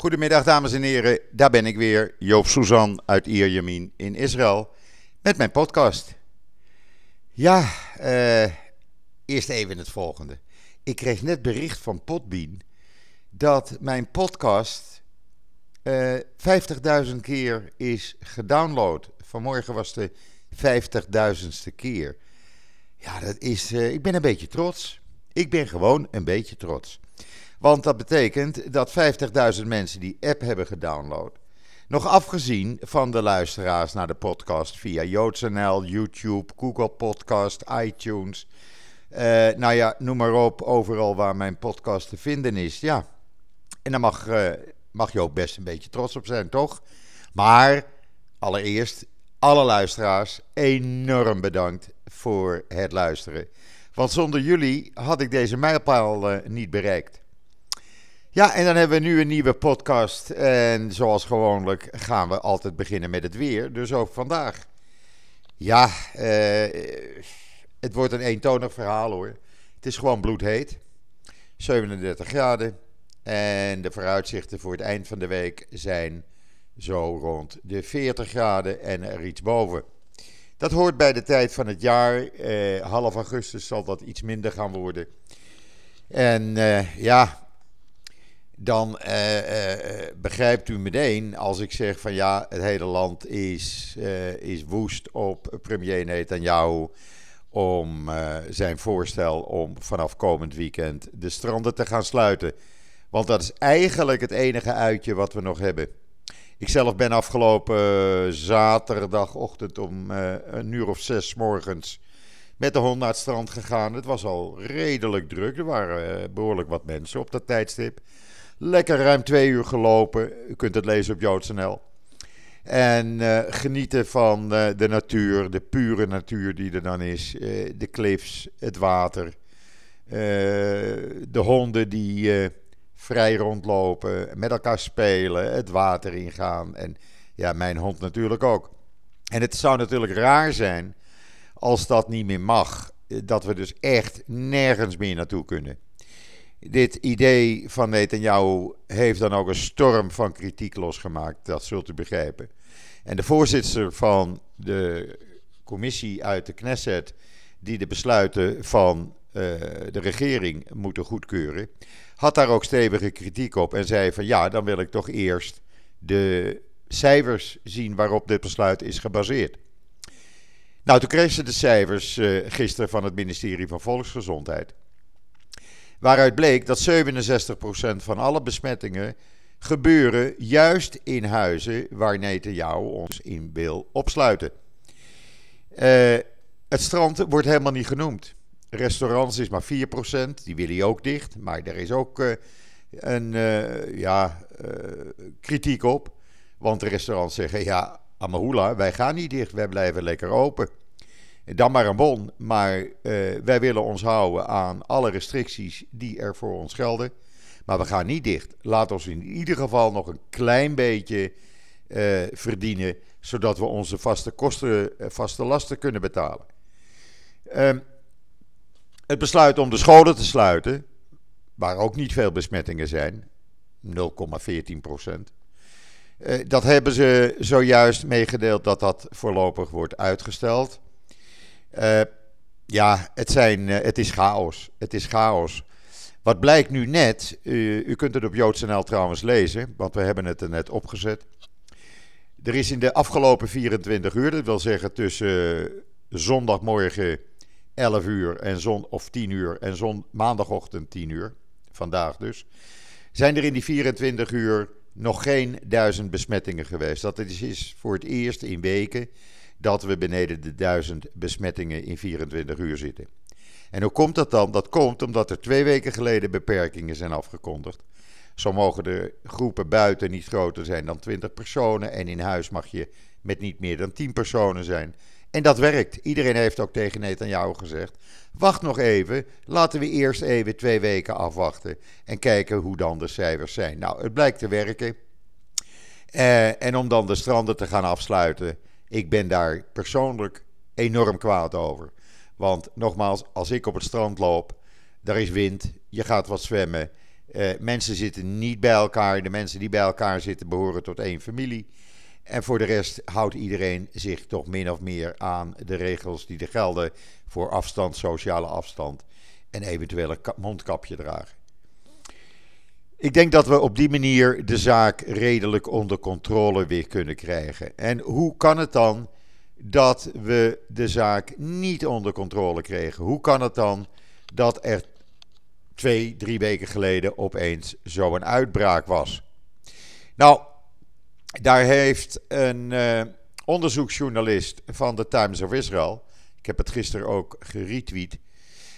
Goedemiddag dames en heren, daar ben ik weer, Joop Suzan uit Ierjemien in Israël, met mijn podcast. Ja, eh, eerst even het volgende. Ik kreeg net bericht van Podbean dat mijn podcast eh 50.000 keer is gedownload. Vanmorgen was de 50.000ste keer. Ja, dat is, eh, ik ben een beetje trots. Ik ben gewoon een beetje trots. Want dat betekent dat 50.000 mensen die app hebben gedownload. Nog afgezien van de luisteraars naar de podcast via JoodsNL, YouTube, Google Podcast, iTunes. eh, nou ja, noem maar op, overal waar mijn podcast te vinden is. Ja, en daar mag, eh, mag je ook best een beetje trots op zijn, toch? Maar allereerst, alle luisteraars, enorm bedankt voor het luisteren. Want zonder jullie had ik deze mijlpaal eh, niet bereikt. Ja, en dan hebben we nu een nieuwe podcast. En zoals gewoonlijk gaan we altijd beginnen met het weer. Dus ook vandaag. Ja, eh, het wordt een eentonig verhaal hoor. Het is gewoon bloedheet. 37 graden. En de vooruitzichten voor het eind van de week zijn zo rond de 40 graden en er iets boven. Dat hoort bij de tijd van het jaar. Eh, half augustus zal dat iets minder gaan worden. En eh, ja, dan eh, begrijpt u meteen als ik zeg van ja, het hele land is, is woest op premier Netanyahu om zijn voorstel om vanaf komend weekend de stranden te gaan sluiten. Want dat is eigenlijk het enige uitje wat we nog hebben. Ik zelf ben afgelopen zaterdagochtend om een uur of zes morgens met de hond naar het strand gegaan. Het was al redelijk druk. Er waren eh, behoorlijk wat mensen op dat tijdstip. Lekker ruim twee uur gelopen. U kunt het lezen op JoodsNL. En eh, genieten van eh, de natuur, de pure natuur die er dan is. Eh, de cliffs, het water. de honden die vrij rondlopen, met elkaar spelen, het water ingaan. En ja, mijn hond natuurlijk ook. En het zou natuurlijk raar zijn als dat niet meer mag. Dat we dus echt nergens meer naartoe kunnen. Dit idee van Netanyahu heeft dan ook een storm van kritiek losgemaakt, dat zult u begrijpen. En de voorzitter van de commissie uit de Knesset, die de besluiten van eh, de regering moeten goedkeuren, had daar ook stevige kritiek op en zei van ja, dan wil ik toch eerst de cijfers zien waarop dit besluit is gebaseerd. Nou, toen kreeg ze de cijfers eh, gisteren van het ministerie van Volksgezondheid. Waaruit bleek dat 67% van alle besmettingen gebeuren juist in huizen waar Netanyahu ons in wil opsluiten. Eh, het strand wordt helemaal niet genoemd. Restaurants is maar 4%, die willen ook dicht. Maar er is ook eh, een eh, ja, kritiek op. Want de restaurants zeggen, ja, Amahula, wij gaan niet dicht, wij blijven lekker open. Dan maar een bon, maar eh, wij willen ons houden aan alle restricties die er voor ons gelden. Maar we gaan niet dicht. Laat ons in ieder geval nog een klein beetje eh, verdienen, zodat we onze vaste kosten, eh, vaste lasten kunnen betalen. Ehm, het besluit om de scholen te sluiten, waar ook niet veel besmettingen zijn, 0,14 procent. Eh, dat hebben ze zojuist meegedeeld dat dat voorlopig wordt uitgesteld. Uh, ja, het, zijn, uh, het is chaos. Het is chaos. Wat blijkt nu net, u kunt het op JoodsNL trouwens lezen, want we hebben het er net opgezet. Er is in de afgelopen 24 uur, dat wil zeggen tussen zondagmorgen 11 uur en zon, of 10 uur en zon, maandagochtend 10 uur, vandaag dus, zijn er in die 24 uur nog geen duizend besmettingen geweest. Dat is voor het eerst in weken dat we beneden de duizend besmettingen in 24 uur zitten. En hoe komt dat dan? Dat komt omdat er twee weken geleden beperkingen zijn afgekondigd. Zo mogen de groepen buiten niet groter zijn dan 20 personen en in huis mag je met niet meer dan 10 personen zijn. En dat werkt. Iedereen heeft ook tegen Netanyahu gezegd: wacht nog even, laten we eerst even twee weken afwachten en kijken hoe dan de cijfers zijn. Nou, het blijkt te werken. Uh, en om dan de stranden te gaan afsluiten, ik ben daar persoonlijk enorm kwaad over. Want nogmaals, als ik op het strand loop, daar is wind, je gaat wat zwemmen. Uh, mensen zitten niet bij elkaar. De mensen die bij elkaar zitten behoren tot één familie. En voor de rest houdt iedereen zich toch min of meer aan de regels die er gelden voor afstand, sociale afstand en eventueel een mondkapje dragen. Ik denk dat we op die manier de zaak redelijk onder controle weer kunnen krijgen. En hoe kan het dan dat we de zaak niet onder controle kregen? Hoe kan het dan dat er twee, drie weken geleden opeens zo'n uitbraak was? Nou, daar heeft een uh, onderzoeksjournalist van de Times of Israel, ik heb het gisteren ook geretweet,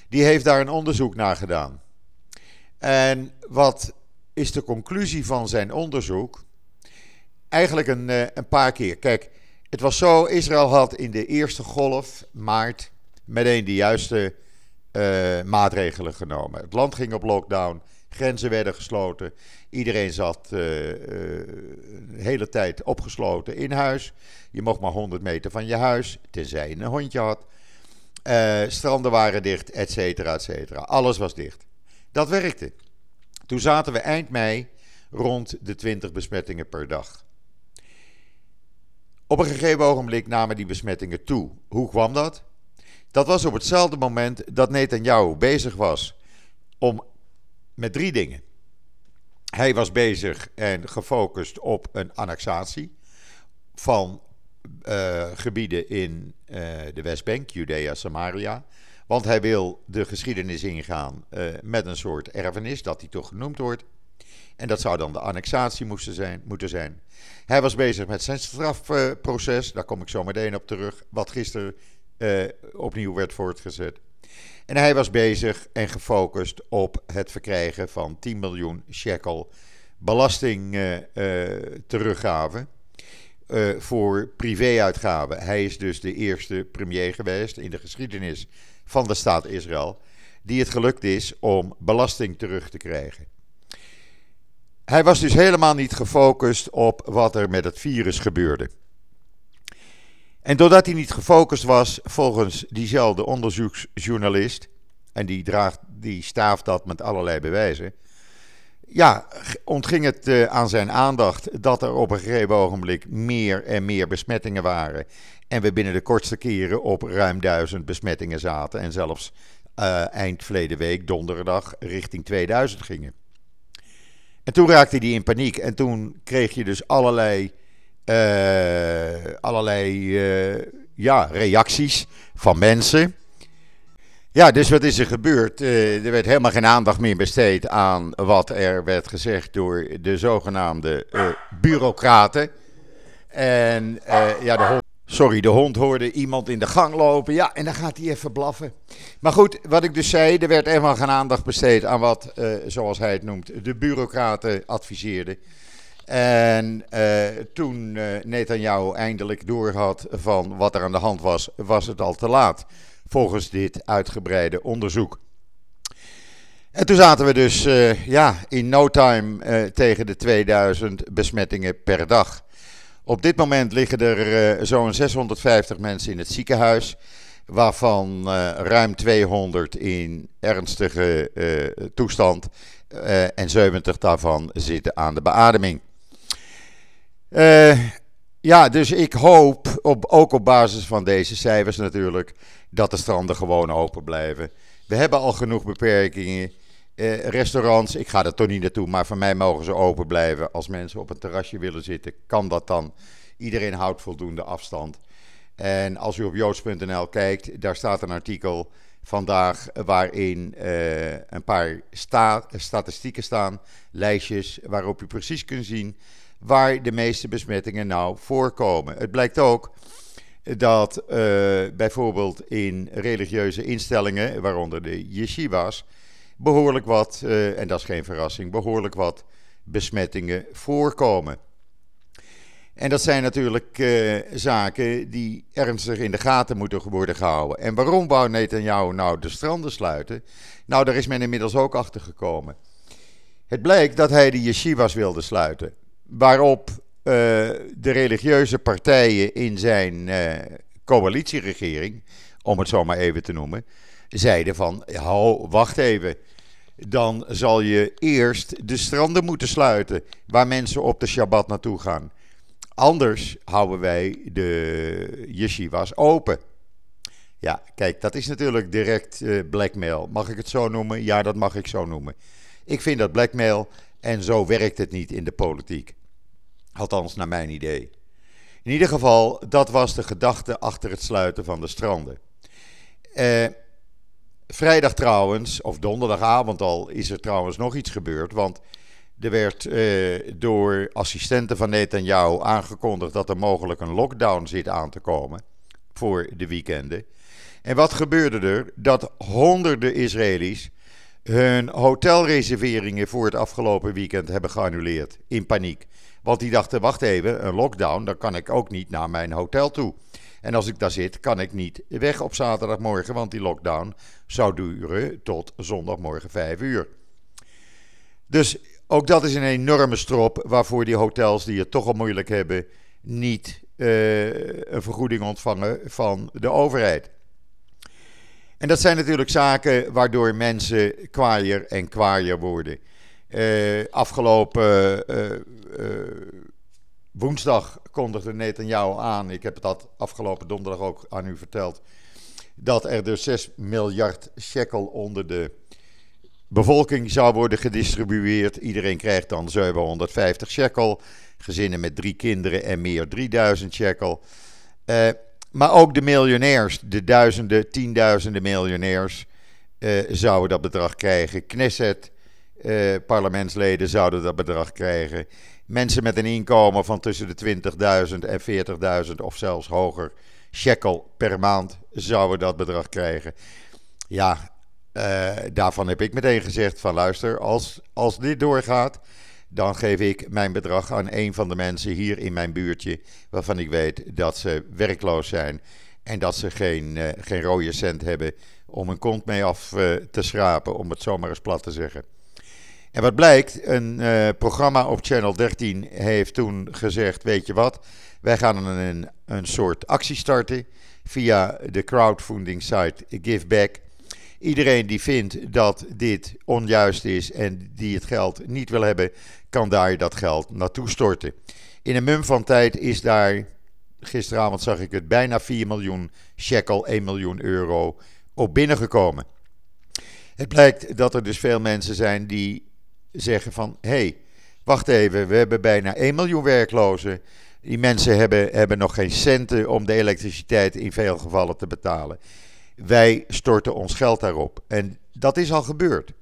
die heeft daar een onderzoek naar gedaan. En wat is de conclusie van zijn onderzoek? Eigenlijk een, uh, een paar keer. Kijk, het was zo, Israël had in de eerste golf, maart, meteen de juiste uh, maatregelen genomen. Het land ging op lockdown, grenzen werden gesloten, iedereen zat uh, de hele tijd opgesloten in huis. Je mocht maar 100 meter van je huis, tenzij je een hondje had. stranden waren dicht, et cetera, et cetera. Alles was dicht. Dat werkte. Toen zaten we eind mei rond de 20 besmettingen per dag. Op een gegeven ogenblik namen die besmettingen toe. Hoe kwam dat? Dat was op hetzelfde moment dat Netanyahu bezig was om met drie dingen. Hij was bezig en gefocust op een annexatie van uh, gebieden in uh, de Westbank, Judea, Samaria. Want hij wil de geschiedenis ingaan uh, met een soort erfenis, dat die toch genoemd wordt. En dat zou dan de annexatie moesten zijn, moeten zijn. Hij was bezig met zijn strafproces, daar kom ik zo meteen op terug, wat gisteren uh, opnieuw werd voortgezet. En hij was bezig en gefocust op het verkrijgen van 10 miljoen shekel belasting uh, teruggave voor privéuitgaven. Hij is dus de eerste premier geweest in de geschiedenis van de staat Israël die het gelukt is om belasting terug te krijgen. Hij was dus helemaal niet gefocust op wat er met het virus gebeurde. En doordat hij niet gefocust was, volgens diezelfde onderzoeksjournalist, en die, draagt, die staaft dat met allerlei bewijzen, ja, ontging het uh, aan zijn aandacht dat er op een gegeven ogenblik meer en meer besmettingen waren. En we binnen de kortste keren op ruim duizend besmettingen zaten. En zelfs uh, eind verleden week, donderdag, richting 2000 gingen. En toen raakte hij in paniek. En toen kreeg je dus allerlei, uh, allerlei ja, reacties van mensen. Ja, dus wat is er gebeurd? Uh, er werd helemaal geen aandacht meer besteed aan wat er werd gezegd door de zogenaamde bureaucraten. En ja, de hond. Sorry, de hond hoorde iemand in de gang lopen. Ja, en dan gaat hij even blaffen. Maar goed, wat ik dus zei, er werd helemaal geen aandacht besteed aan wat, zoals hij het noemt, de bureaucraten adviseerden. En uh, toen uh, Netanyahu eindelijk doorhad van wat er aan de hand was, was het al te laat. Volgens dit uitgebreide onderzoek. En toen zaten we dus ja, in no time tegen de 2000 besmettingen per dag. Op dit moment liggen er uh, zo'n 650 mensen in het ziekenhuis, waarvan ruim 200 in ernstige toestand en 70 daarvan zitten aan de beademing. ja, dus ik hoop, op, ook op basis van deze cijfers natuurlijk, dat de stranden gewoon open blijven. We hebben al genoeg beperkingen. Eh, restaurants, ik ga er toch niet naartoe, maar van mij mogen ze open blijven. Als mensen op een terrasje willen zitten, kan dat dan. Iedereen houdt voldoende afstand. En als u op joods.nl kijkt, daar staat een artikel vandaag waarin uh, een paar sta statistieken staan, lijstjes waarop u precies kunt zien waar de meeste besmettingen nou voorkomen. Het blijkt ook dat uh, bijvoorbeeld in religieuze instellingen, waaronder de yeshivas, behoorlijk wat, uh, en dat is geen verrassing, behoorlijk wat besmettingen voorkomen. En dat zijn natuurlijk uh, zaken die ernstig in de gaten moeten worden gehouden. En waarom wou Netanyahu nou de stranden sluiten? Nou, daar is men inmiddels ook achter gekomen. Het blijkt dat hij de yeshivas wilde sluiten. Waarop uh, de religieuze partijen in zijn uh, coalitieregering, om het zo maar even te noemen, zeiden van, hou, wacht even. dan zal je eerst de stranden moeten sluiten waar mensen op de Shabbat naartoe gaan. Anders houden wij de yeshivas open. Ja, kijk, dat is natuurlijk direct uh, blackmail. Mag ik het zo noemen? Ja, dat mag ik zo noemen. Ik vind dat blackmail en zo werkt het niet in de politiek. Althans, naar mijn idee. In ieder geval, dat was de gedachte achter het sluiten van de stranden. Eh, vrijdag trouwens, of donderdagavond al, is er trouwens nog iets gebeurd. Want er werd eh, door assistenten van Netanyahu aangekondigd dat er mogelijk een lockdown zit aan te komen voor de weekenden. En wat gebeurde er? Dat honderden Israëli's hun hotelreserveringen voor het afgelopen weekend hebben geannuleerd. In paniek. Want die dachten: wacht even, een lockdown, dan kan ik ook niet naar mijn hotel toe. En als ik daar zit, kan ik niet weg op zaterdagmorgen, want die lockdown zou duren tot zondagmorgen 5 uur. Dus ook dat is een enorme strop waarvoor die hotels die het toch al moeilijk hebben, niet uh, een vergoeding ontvangen van de overheid. En dat zijn natuurlijk zaken waardoor mensen kwaaier en kwaaier worden. Uh, afgelopen uh, woensdag kondigde Netanyahu aan, ik heb dat afgelopen donderdag ook aan u verteld, dat er dus 6 miljard shekel onder de bevolking zou worden gedistribueerd. Iedereen krijgt dan 750 shekel. Gezinnen met drie kinderen en meer 3000 shekel. Uh, maar ook de miljonairs, de duizenden, tienduizenden miljonairs, uh, zouden dat bedrag krijgen. Knesset, parlementsleden zouden dat bedrag krijgen. Mensen met een inkomen van tussen de 20.000 en 40.000 of zelfs hoger shekel per maand zouden dat bedrag krijgen. Ja, uh, daarvan heb ik meteen gezegd van luister, als, als dit doorgaat, dan geef ik mijn bedrag aan een van de mensen hier in mijn buurtje, waarvan ik weet dat ze werkloos zijn en dat ze geen, uh, geen rode cent hebben om een kont mee af uh, te schrapen, om het zomaar eens plat te zeggen. En wat blijkt, een uh, programma op Channel 13 heeft toen gezegd: Weet je wat, wij gaan een, een soort actie starten via de crowdfunding site GiveBack. Iedereen die vindt dat dit onjuist is en die het geld niet wil hebben, kan daar dat geld naartoe storten. In een mum van tijd is daar, gisteravond zag ik het, bijna 4 miljoen shekel, 1 miljoen euro op binnengekomen. Het blijkt dat er dus veel mensen zijn die zeggen van, hé, hey, wacht even, we hebben bijna 1 miljoen werklozen. Die mensen hebben, hebben nog geen centen om de elektriciteit in veel gevallen te betalen. Wij storten ons geld daarop. En dat is al gebeurd.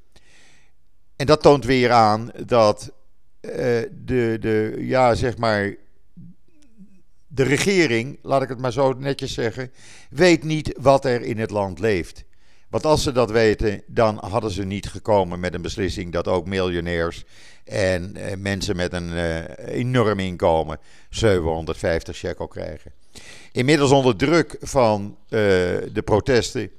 En dat toont weer aan dat uh, de, de, ja, zeg maar, de regering, laat ik het maar zo netjes zeggen, weet niet wat er in het land leeft. Want als ze dat weten, dan hadden ze niet gekomen met een beslissing dat ook miljonairs en uh, mensen met een uh, enorm inkomen 750 shekel krijgen. Inmiddels onder druk van uh, de protesten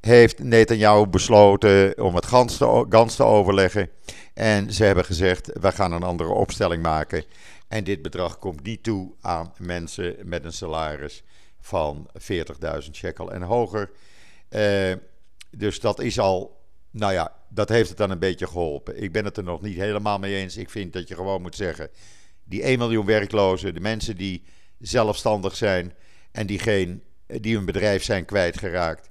heeft Netanyahu besloten om het gans te, gans te overleggen. En ze hebben gezegd, we gaan een andere opstelling maken. En dit bedrag komt niet toe aan mensen met een salaris van 40.000 shekel en hoger. Uh, dus dat is al, nou ja, dat heeft het dan een beetje geholpen. Ik ben het er nog niet helemaal mee eens. Ik vind dat je gewoon moet zeggen, die 1 miljoen werklozen, de mensen die zelfstandig zijn en die, geen, die hun bedrijf zijn kwijtgeraakt,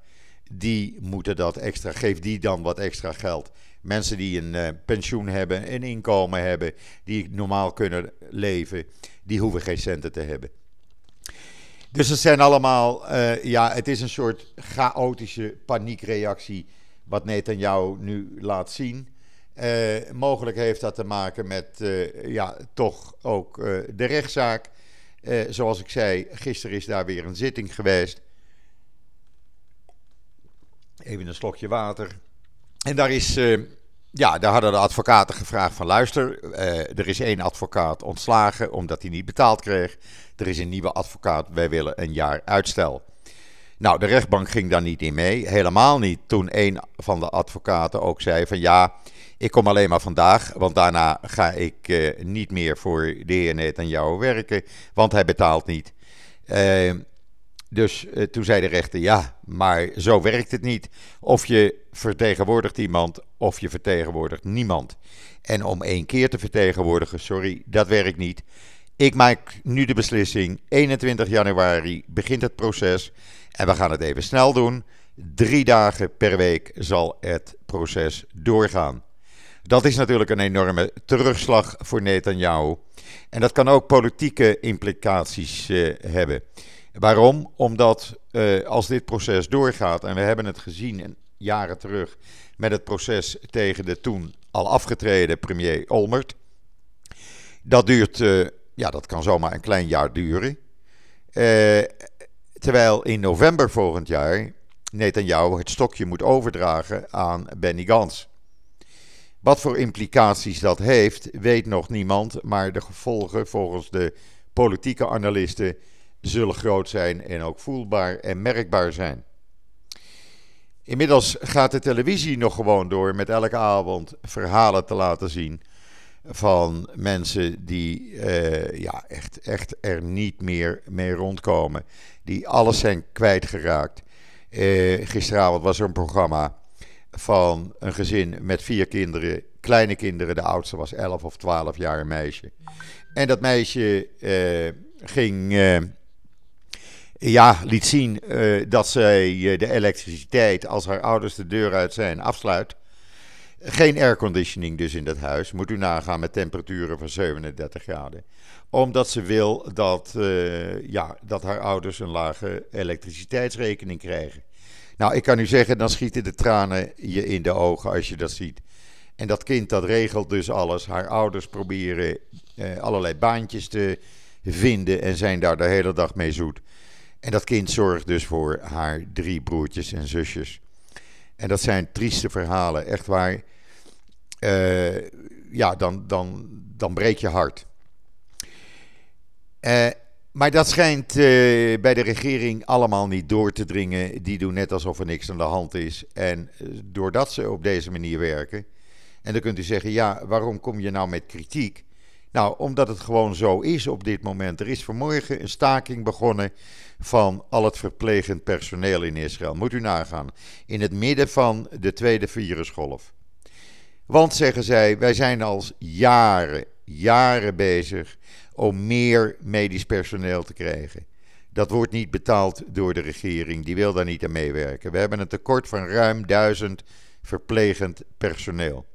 die moeten dat extra, geef die dan wat extra geld. Mensen die een uh, pensioen hebben, een inkomen hebben, die normaal kunnen leven, die hoeven geen centen te hebben. Dus het zijn allemaal, uh, ja, het is een soort chaotische paniekreactie wat Netanyahu nu laat zien. Uh, mogelijk heeft dat te maken met, uh, ja, toch ook de rechtszaak. zoals ik zei, gisteren is daar weer een zitting geweest. Even een slokje water. En daar is, ja, daar hadden de advocaten gevraagd van luister, er is één advocaat ontslagen omdat hij niet betaald kreeg. Er is een nieuwe advocaat, wij willen een jaar uitstel. Nou, de rechtbank ging daar niet in mee. Helemaal niet toen een van de advocaten ook zei van ja, ik kom alleen maar vandaag, want daarna ga ik eh, niet meer voor de heer jou werken, want hij betaalt niet. Uh, Dus uh, toen zei de rechter: ja, maar zo werkt het niet. Of je vertegenwoordigt iemand, of je vertegenwoordigt niemand. En om één keer te vertegenwoordigen, sorry, dat werkt niet. Ik maak nu de beslissing. 21 januari begint het proces. En we gaan het even snel doen. Drie dagen per week zal het proces doorgaan. Dat is natuurlijk een enorme terugslag voor Netanyahu. En dat kan ook politieke implicaties uh, hebben. Waarom? Omdat uh, als dit proces doorgaat, en we hebben het gezien jaren terug met het proces tegen de toen al afgetreden premier Olmert. Dat duurt, uh, ja, dat kan zomaar een klein jaar duren. Uh, terwijl in november volgend jaar Netanyahu het stokje moet overdragen aan Benny Gantz. Wat voor implicaties dat heeft, weet nog niemand, maar de gevolgen volgens de politieke analisten zullen groot zijn en ook voelbaar en merkbaar zijn. Inmiddels gaat de televisie nog gewoon door met elke avond verhalen te laten zien van mensen die uh, ja, echt, echt er niet meer mee rondkomen. Die alles zijn kwijtgeraakt. Uh, gisteravond was er een programma van een gezin met vier kinderen, kleine kinderen. De oudste was 11 of 12 jaar, een meisje. En dat meisje uh, ging ja, liet zien uh, dat zij uh, de elektriciteit, als haar ouders de deur uit zijn, afsluit. Geen airconditioning dus in dat huis. Moet u nagaan met temperaturen van 37 graden. Omdat ze wil dat, uh, ja, dat haar ouders een lage elektriciteitsrekening krijgen. Nou, ik kan u zeggen, dan schieten de tranen je in de ogen als je dat ziet. En dat kind dat regelt dus alles. Haar ouders proberen allerlei baantjes te vinden en zijn daar de hele dag mee zoet. En dat kind zorgt dus voor haar drie broertjes en zusjes. En dat zijn trieste verhalen, echt waar. Uh, ja, dan, dan, dan breek je hart. Uh, maar dat schijnt uh, bij de regering allemaal niet door te dringen. Die doen net alsof er niks aan de hand is. En doordat ze op deze manier werken. En dan kunt u zeggen: ja, waarom kom je nou met kritiek? Nou, omdat het gewoon zo is op dit moment. Er is vanmorgen een staking begonnen van al het verplegend personeel in Israël. Moet u nagaan. In het midden van de tweede virusgolf. Want, zeggen zij, wij zijn al jaren, jaren bezig om meer medisch personeel te krijgen. Dat wordt niet betaald door de regering, die wil daar niet aan meewerken. We hebben een tekort van ruim duizend verplegend personeel.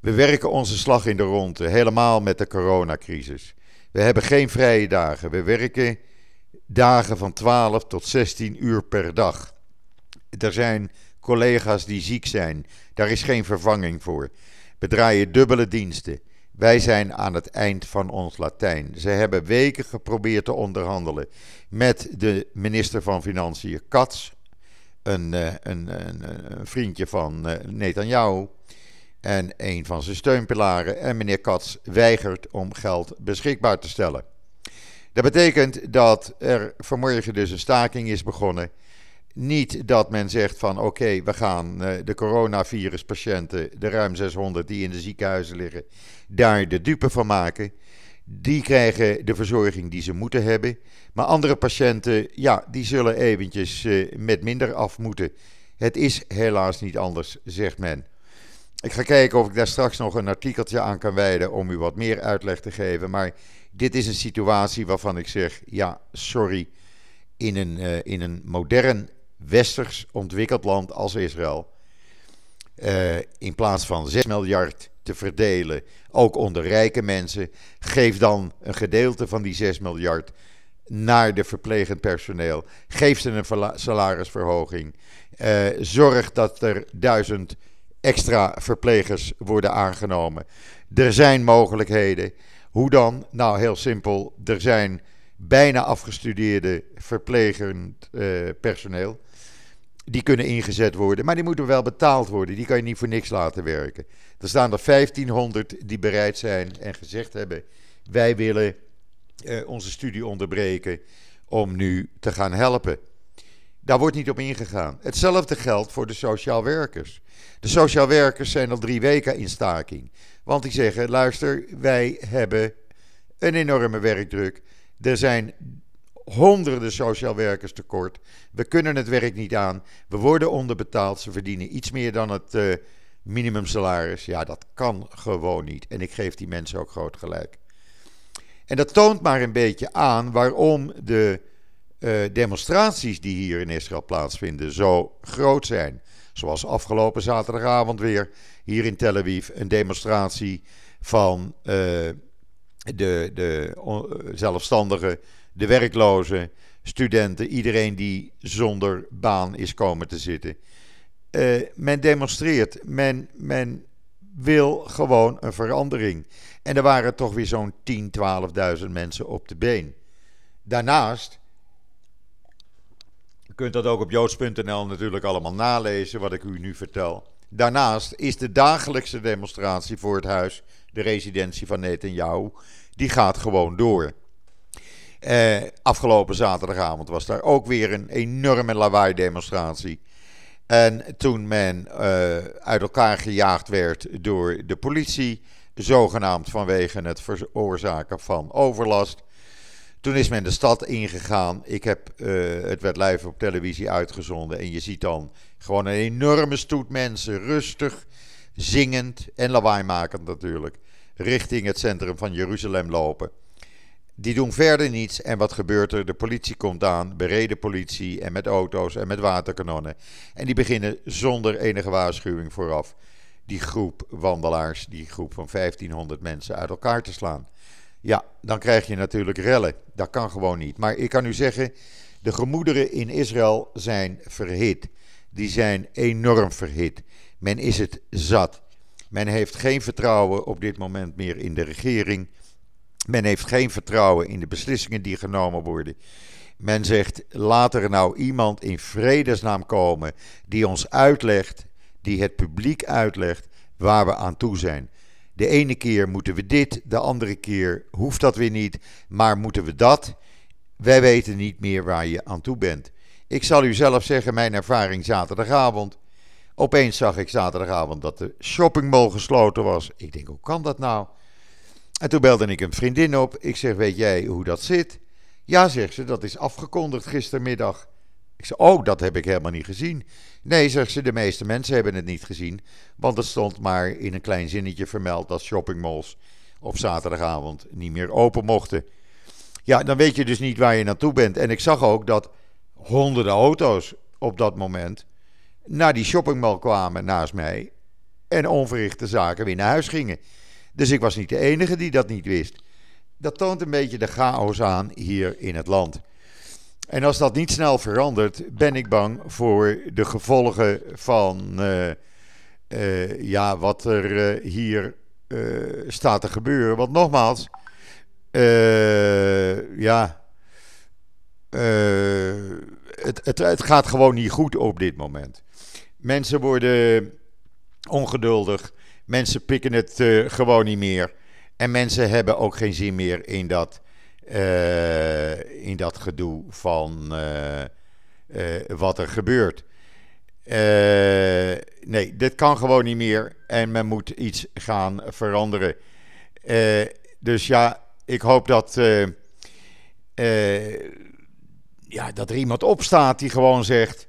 We werken onze slag in de ronde, helemaal met de coronacrisis. We hebben geen vrije dagen. We werken dagen van 12 tot 16 uur per dag. Er zijn collega's die ziek zijn. Daar is geen vervanging voor. We draaien dubbele diensten. Wij zijn aan het eind van ons Latijn. Ze hebben weken geprobeerd te onderhandelen met de minister van Financiën, Katz, een, eh, een, een, een vriendje van eh, Netanyahu en een van zijn steunpilaren. En meneer Katz weigert om geld beschikbaar te stellen. Dat betekent dat er vanmorgen dus een staking is begonnen. Niet dat men zegt van oké, we gaan uh, de coronaviruspatiënten, de ruim 600 die in de ziekenhuizen liggen, daar de dupe van maken. Die krijgen de verzorging die ze moeten hebben. Maar andere patiënten, ja, die zullen eventjes uh, met minder af moeten. Het is helaas niet anders, zegt men. Ik ga kijken of ik daar straks nog een artikeltje aan kan wijden om u wat meer uitleg te geven. Maar dit is een situatie waarvan ik zeg: ja, sorry. In een, uh, in een modern westers ontwikkeld land als Israël. Uh, in plaats van 6 miljard te verdelen, ook onder rijke mensen, geef dan een gedeelte van die 6 miljard naar de verplegend personeel. Geef ze een salarisverhoging. Uh, zorg dat er duizend extra verplegers worden aangenomen. Er zijn mogelijkheden. Hoe dan? Nou, heel simpel. Er zijn bijna afgestudeerde verplegend uh, personeel. Die kunnen ingezet worden, maar die moeten wel betaald worden. Die kan je niet voor niks laten werken. Er staan er 1500 die bereid zijn en gezegd hebben: wij willen uh, onze studie onderbreken om nu te gaan helpen. Daar wordt niet op ingegaan. Hetzelfde geldt voor de sociaal werkers. De sociaal werkers zijn al drie weken in staking. Want die zeggen: luister, wij hebben een enorme werkdruk. Er zijn honderden sociaal werkers tekort. We kunnen het werk niet aan. We worden onderbetaald. Ze verdienen iets meer dan het uh, minimumsalaris. Ja, dat kan gewoon niet. En ik geef die mensen ook groot gelijk. En dat toont maar een beetje aan waarom de uh, demonstraties die hier in Israël plaatsvinden zo groot zijn. Zoals afgelopen zaterdagavond weer hier in Tel Aviv een demonstratie van uh, de, de zelfstandigen, de werklozen, studenten, iedereen die zonder baan is komen te zitten. Uh, men demonstreert, men, men wil gewoon een verandering. En er waren toch weer zo'n 10, 12.000 mensen op de been. Daarnaast, kunt dat ook op joods.nl natuurlijk allemaal nalezen, wat ik u nu vertel. Daarnaast is de dagelijkse demonstratie voor het huis, de residentie van Netanyahu, die gaat gewoon door. Eh, afgelopen zaterdagavond was daar ook weer een enorme lawaai-demonstratie. En toen men uh, uit elkaar gejaagd werd door de politie, zogenaamd vanwege het veroorzaken van overlast. Toen is men de stad ingegaan. Ik heb, uh, het werd live op televisie uitgezonden. En je ziet dan gewoon een enorme stoet mensen, rustig, zingend en lawaaimakend natuurlijk, richting het centrum van Jeruzalem lopen. Die doen verder niets. En wat gebeurt er? De politie komt aan, bereden politie en met auto's en met waterkanonnen. En die beginnen zonder enige waarschuwing vooraf die groep wandelaars, die groep van 1500 mensen uit elkaar te slaan. Ja, dan krijg je natuurlijk rellen. Dat kan gewoon niet. Maar ik kan u zeggen, de gemoederen in Israël zijn verhit. Die zijn enorm verhit. Men is het zat. Men heeft geen vertrouwen op dit moment meer in de regering. Men heeft geen vertrouwen in de beslissingen die genomen worden. Men zegt: laat er nou iemand in vredesnaam komen die ons uitlegt, die het publiek uitlegt waar we aan toe zijn. De ene keer moeten we dit, de andere keer hoeft dat weer niet, maar moeten we dat? Wij weten niet meer waar je aan toe bent. Ik zal u zelf zeggen, mijn ervaring zaterdagavond. Opeens zag ik zaterdagavond dat de shoppingmall gesloten was. Ik denk, hoe kan dat nou? En toen belde ik een vriendin op. Ik zeg, weet jij hoe dat zit? Ja, zegt ze, dat is afgekondigd gistermiddag. Ik zeg, oh, dat heb ik helemaal niet gezien. Nee, zegt ze, de meeste mensen hebben het niet gezien. Want het stond maar in een klein zinnetje vermeld dat shoppingmalls op zaterdagavond niet meer open mochten. Ja, dan weet je dus niet waar je naartoe bent. En ik zag ook dat honderden auto's op dat moment naar die shoppingmall kwamen naast mij. En onverrichte zaken weer naar huis gingen. Dus ik was niet de enige die dat niet wist. Dat toont een beetje de chaos aan hier in het land. En als dat niet snel verandert, ben ik bang voor de gevolgen van uh, uh, ja, wat er uh, hier staat te gebeuren. Want nogmaals, ja, het, het gaat gewoon niet goed op dit moment. Mensen worden ongeduldig. Mensen pikken het gewoon niet meer. En mensen hebben ook geen zin meer in dat uh, in dat gedoe van uh, uh, wat er gebeurt. nee, dit kan gewoon niet meer en men moet iets gaan veranderen. dus ja, ik hoop dat, ja, dat er iemand opstaat die gewoon zegt: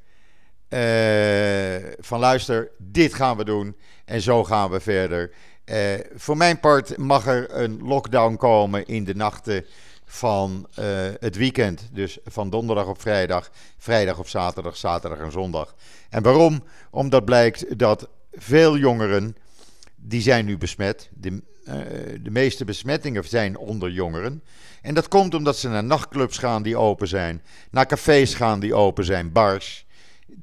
van luister, dit gaan we doen en zo gaan we verder. voor mijn part mag er een lockdown komen in de nachten van uh, het weekend. Dus van donderdag op vrijdag, vrijdag op zaterdag, zaterdag en zondag. En waarom? Omdat blijkt dat veel jongeren, die zijn nu besmet. De, uh, de meeste besmettingen zijn onder jongeren. En dat komt omdat ze naar nachtclubs gaan die open zijn, naar cafés gaan die open zijn, bars.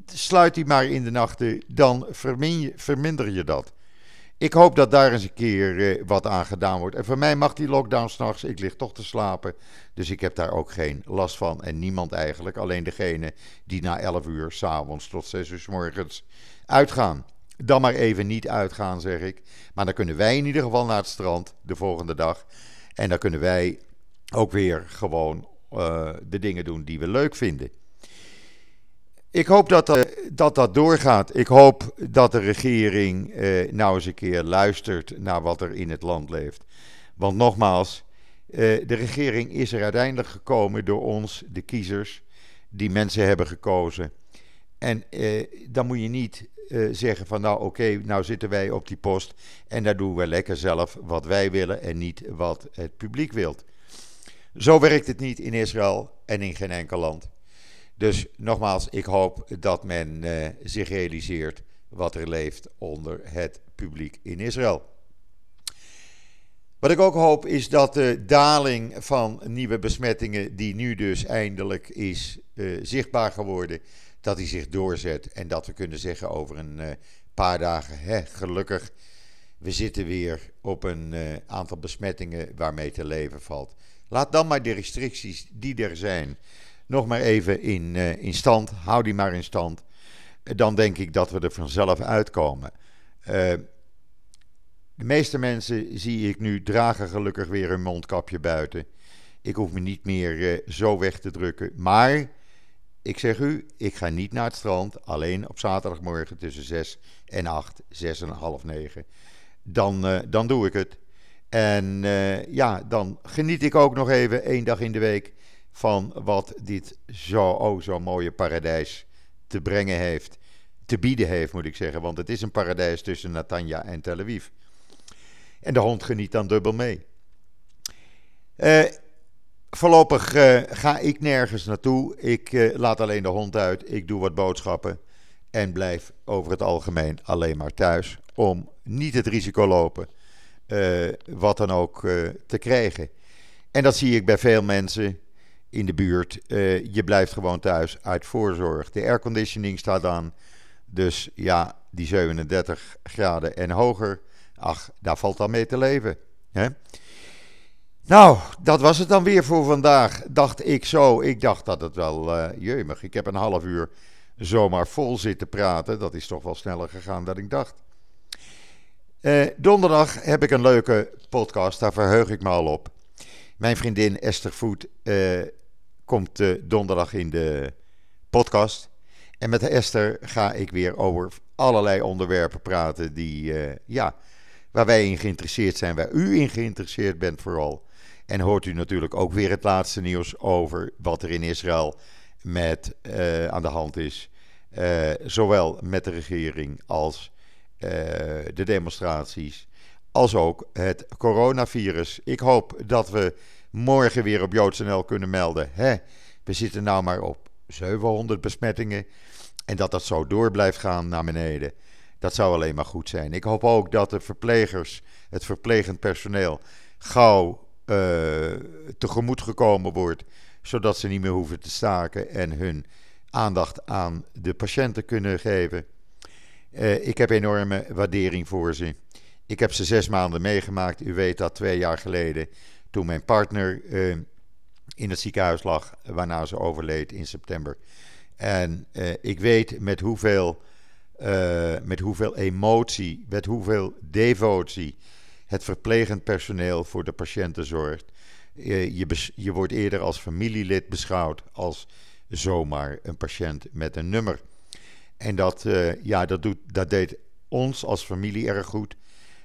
Sluit die maar in de nachten, dan verminder je dat. Ik hoop dat daar eens een keer eh, wat aan gedaan wordt. En voor mij mag die lockdown s'nachts. Ik lig toch te slapen. Dus ik heb daar ook geen last van. En niemand eigenlijk. Alleen degene die na 11 uur s'avonds tot 6 uur s morgens uitgaan. Dan maar even niet uitgaan, zeg ik. Maar dan kunnen wij in ieder geval naar het strand de volgende dag. En dan kunnen wij ook weer gewoon uh, de dingen doen die we leuk vinden. Ik hoop dat dat, dat dat doorgaat. Ik hoop dat de regering eh, nou eens een keer luistert naar wat er in het land leeft. Want nogmaals, de regering is er uiteindelijk gekomen door ons, de kiezers, die mensen hebben gekozen. En dan moet je niet zeggen van nou oké, nou zitten wij op die post en daar doen we lekker zelf wat wij willen en niet wat het publiek wil. Zo werkt het niet in Israël en in geen enkel land. Dus nogmaals, ik hoop dat men uh, zich realiseert wat er leeft onder het publiek in Israël. Wat ik ook hoop is dat de daling van nieuwe besmettingen, die nu dus eindelijk is uh, zichtbaar geworden, dat die zich doorzet en dat we kunnen zeggen over een uh, paar dagen, hè, gelukkig, we zitten weer op een aantal besmettingen waarmee te leven valt. Laat dan maar de restricties die er zijn nog maar even in, uh, in stand. Hou die maar in stand. Dan denk ik dat we er vanzelf uitkomen. Uh, de meeste mensen zie ik nu dragen gelukkig weer een mondkapje buiten. Ik hoef me niet meer uh, zo weg te drukken. Maar ik zeg u, ik ga niet naar het strand. Alleen op zaterdagmorgen tussen 6 en 8, 6 en half 9. Dan, dan doe ik het. En ja, dan geniet ik ook nog even één dag in de week van wat dit zo, oh, zo mooie paradijs te brengen heeft. Te bieden heeft, moet ik zeggen. Want het is een paradijs tussen Natanja en Tel Aviv. En de hond geniet dan dubbel mee. Uh, voorlopig uh, ga ik nergens naartoe. Ik uh, laat alleen de hond uit. Ik doe wat boodschappen. En blijf over het algemeen alleen maar thuis. Om niet het risico lopen wat dan ook te krijgen. En dat zie ik bij veel mensen in de buurt. Uh, je blijft gewoon thuis uit voorzorg. De airconditioning staat aan. Dus ja, die 37 graden en hoger. Ach, daar valt dan mee te leven. Hè? Nou, dat was het dan weer voor vandaag. Dacht ik zo. Ik dacht dat het wel uh, jeumig. Ik heb een half uur zomaar vol zitten praten. Dat is toch wel sneller gegaan dan ik dacht. Uh, donderdag heb ik een leuke podcast, daar verheug ik me al op. Mijn vriendin Esther Voet komt uh, donderdag in de podcast. En met Esther ga ik weer over allerlei onderwerpen praten die, ja, waar wij in geïnteresseerd zijn, waar u in geïnteresseerd bent vooral. En hoort u natuurlijk ook weer het laatste nieuws over wat er in Israël met, aan de hand is. zowel met de regering als de demonstraties, als ook het coronavirus. Ik hoop dat we morgen weer op JoodsNL kunnen melden. Hè, we zitten nou maar op 700 besmettingen en dat dat zo door blijft gaan naar beneden. Dat zou alleen maar goed zijn. Ik hoop ook dat de verplegers, het verplegend personeel, gauw uh, tegemoet gekomen wordt, zodat ze niet meer hoeven te staken en hun aandacht aan de patiënten kunnen geven. Uh, ik heb enorme waardering voor ze. Ik heb ze zes maanden meegemaakt. U weet dat twee jaar geleden, toen mijn partner uh, in het ziekenhuis lag, waarna ze overleed in september. En uh, ik weet met hoeveel, met hoeveel emotie, met hoeveel devotie het verplegend personeel voor de patiënten zorgt. je, je wordt eerder als familielid beschouwd als zomaar een patiënt met een nummer. En dat, ja, dat, doet, dat deed ons als familie erg goed.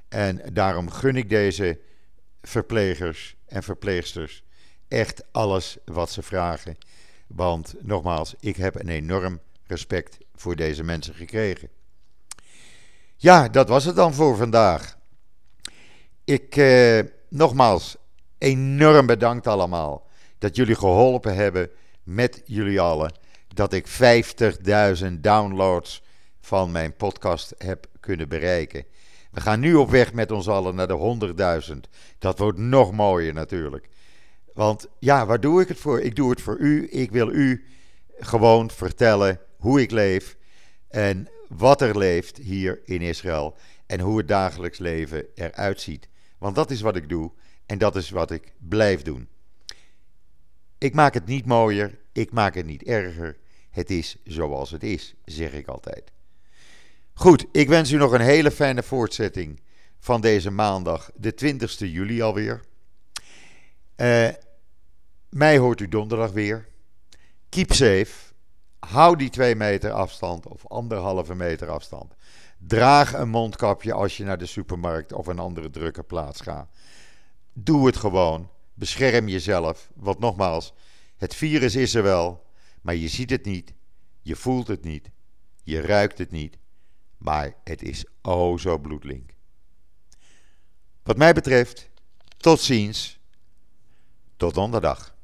En daarom gun ik deze verplegers en verpleegsters echt alles wat ze vragen. Want nogmaals, ik heb een enorm respect voor deze mensen gekregen. Ja, dat was het dan voor vandaag. Ik, eh, nogmaals, enorm bedankt allemaal dat jullie geholpen hebben met jullie allen dat ik 50.000 downloads van mijn podcast heb kunnen bereiken. We gaan nu op weg met ons allen naar de 100.000. Dat wordt nog mooier natuurlijk. Want ja, waar doe ik het voor? Ik doe het voor u. Ik wil u gewoon vertellen hoe ik leef en wat er leeft hier in Israël en hoe het dagelijks leven eruit ziet. Want dat is wat ik doe en dat is wat ik blijf doen. Ik maak het niet mooier, ik maak het niet erger. Het is zoals het is, zeg ik altijd. Goed, ik wens u nog een hele fijne voortzetting van deze maandag, de 20 juli alweer. Uh, mij hoort u donderdag weer. Keep safe. Hou die twee meter afstand of anderhalve meter afstand. Draag een mondkapje als je naar de supermarkt of een andere drukke plaats gaat. Doe het gewoon. Bescherm jezelf. Want nogmaals, het virus is er wel, maar je ziet het niet, je voelt het niet, je ruikt het niet. Maar het is oh zo bloedlink. Wat mij betreft, tot ziens. Tot donderdag.